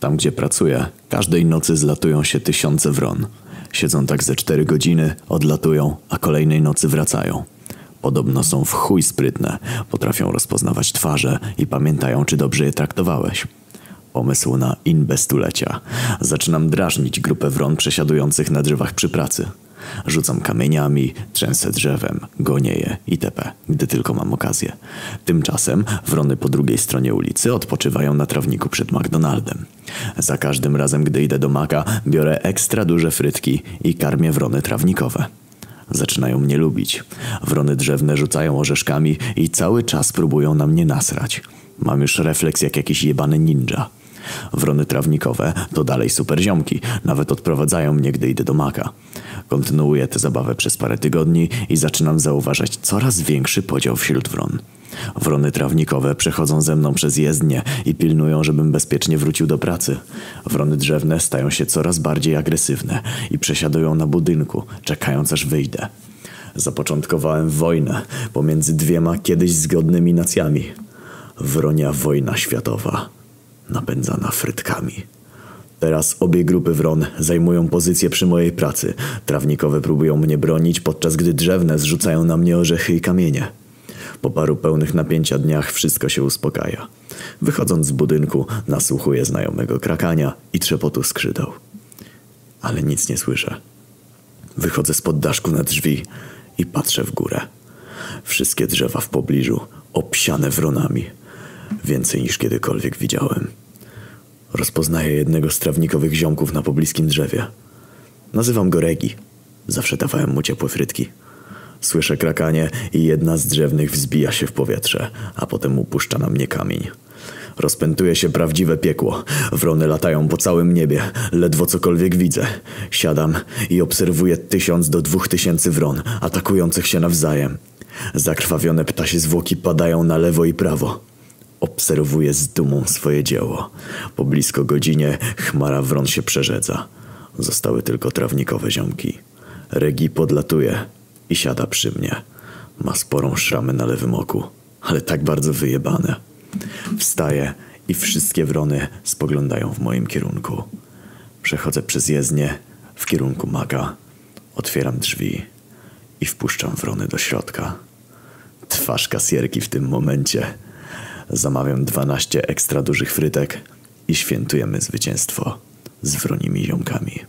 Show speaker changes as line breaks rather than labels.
Tam, gdzie pracuję, każdej nocy zlatują się tysiące wron. Siedzą tak ze cztery godziny, odlatują, a kolejnej nocy wracają. Podobno są w chuj sprytne, potrafią rozpoznawać twarze i pamiętają, czy dobrze je traktowałeś. Pomysł na inbestulecia. Zaczynam drażnić grupę wron przesiadujących na drzewach przy pracy. Rzucam kamieniami, trzęsę drzewem, gonię je itp., gdy tylko mam okazję. Tymczasem wrony po drugiej stronie ulicy odpoczywają na trawniku przed McDonaldem. Za każdym razem, gdy idę do maka, biorę ekstra duże frytki i karmię wrony trawnikowe. Zaczynają mnie lubić. Wrony drzewne rzucają orzeszkami i cały czas próbują na mnie nasrać. Mam już refleks jak jakiś jebany ninja. Wrony trawnikowe to dalej super ziomki, nawet odprowadzają mnie, gdy idę do maka. Kontynuuję tę zabawę przez parę tygodni i zaczynam zauważać coraz większy podział wśród wron. Wrony trawnikowe przechodzą ze mną przez jezdnię i pilnują, żebym bezpiecznie wrócił do pracy. Wrony drzewne stają się coraz bardziej agresywne i przesiadują na budynku, czekając aż wyjdę. Zapoczątkowałem wojnę pomiędzy dwiema kiedyś zgodnymi nacjami. Wronia wojna światowa, napędzana frytkami. Teraz obie grupy wron zajmują pozycję przy mojej pracy. Trawnikowe próbują mnie bronić, podczas gdy drzewne zrzucają na mnie orzechy i kamienie. Po paru pełnych napięcia dniach wszystko się uspokaja. Wychodząc z budynku, nasłuchuję znajomego krakania i trzepotu skrzydeł. Ale nic nie słyszę. Wychodzę spod daszku na drzwi i patrzę w górę. Wszystkie drzewa w pobliżu obsiane wronami. Więcej niż kiedykolwiek widziałem. Rozpoznaję jednego z trawnikowych ziomków na pobliskim drzewie. Nazywam go Regi. Zawsze dawałem mu ciepłe frytki. Słyszę krakanie i jedna z drzewnych wzbija się w powietrze, a potem upuszcza na mnie kamień. Rozpętuje się prawdziwe piekło. Wrony latają po całym niebie. Ledwo cokolwiek widzę. Siadam i obserwuję tysiąc do dwóch tysięcy wron, atakujących się nawzajem. Zakrwawione ptasie zwłoki padają na lewo i prawo. Obserwuję z dumą swoje dzieło. Po blisko godzinie chmara wron się przerzedza. Zostały tylko trawnikowe ziomki. Regi podlatuje i siada przy mnie. Ma sporą szramę na lewym oku, ale tak bardzo wyjebane. Wstaję i wszystkie wrony spoglądają w moim kierunku. Przechodzę przez jezdnię w kierunku maga. Otwieram drzwi i wpuszczam wrony do środka. Twarz kasjerki w tym momencie. Zamawiam 12 ekstra dużych frytek i świętujemy zwycięstwo z wronimi ziomkami.